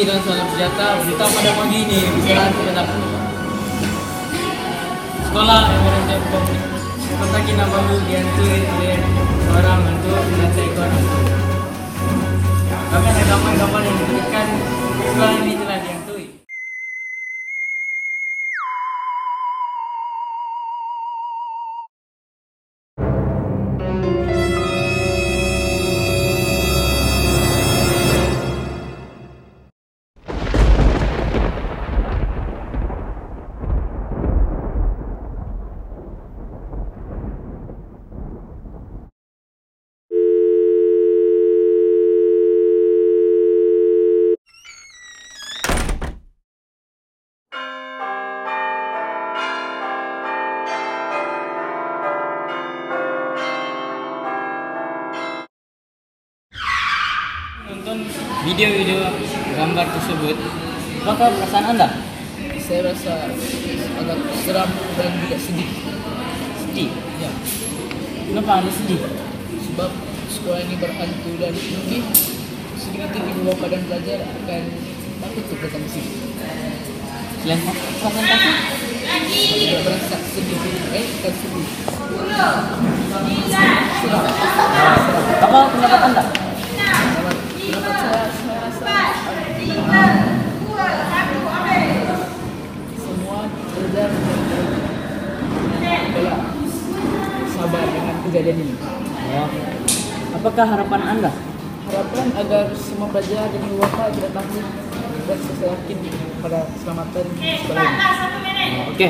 dan salam sejahtera berita pada pagi ini berjalan tentang sekolah yang berada di kota Kinabalu dihantui oleh seorang hantu dan seekor nonton video-video gambar tersebut apakah perasaan anda? saya rasa agak seram dan juga sedih. Sedih? Ya. Kenapa anda sedih? sebab sekolah ini berhantu dan mungkin sedikit ibu bapa dan pelajar akan takut untuk datang ke sini. Selain perasaan takut juga berasa sedih eh bukan sedih. Seram apa pendapat anda? Sama- pendapat saya saya rasa semua pelajar adalah sabar dengan kejadian ini Oh. apakah harapan anda? harapan agar semua pelajar dan ibu bapa tidak takut dan saya yakin pada keselamatan sekolah ini. oke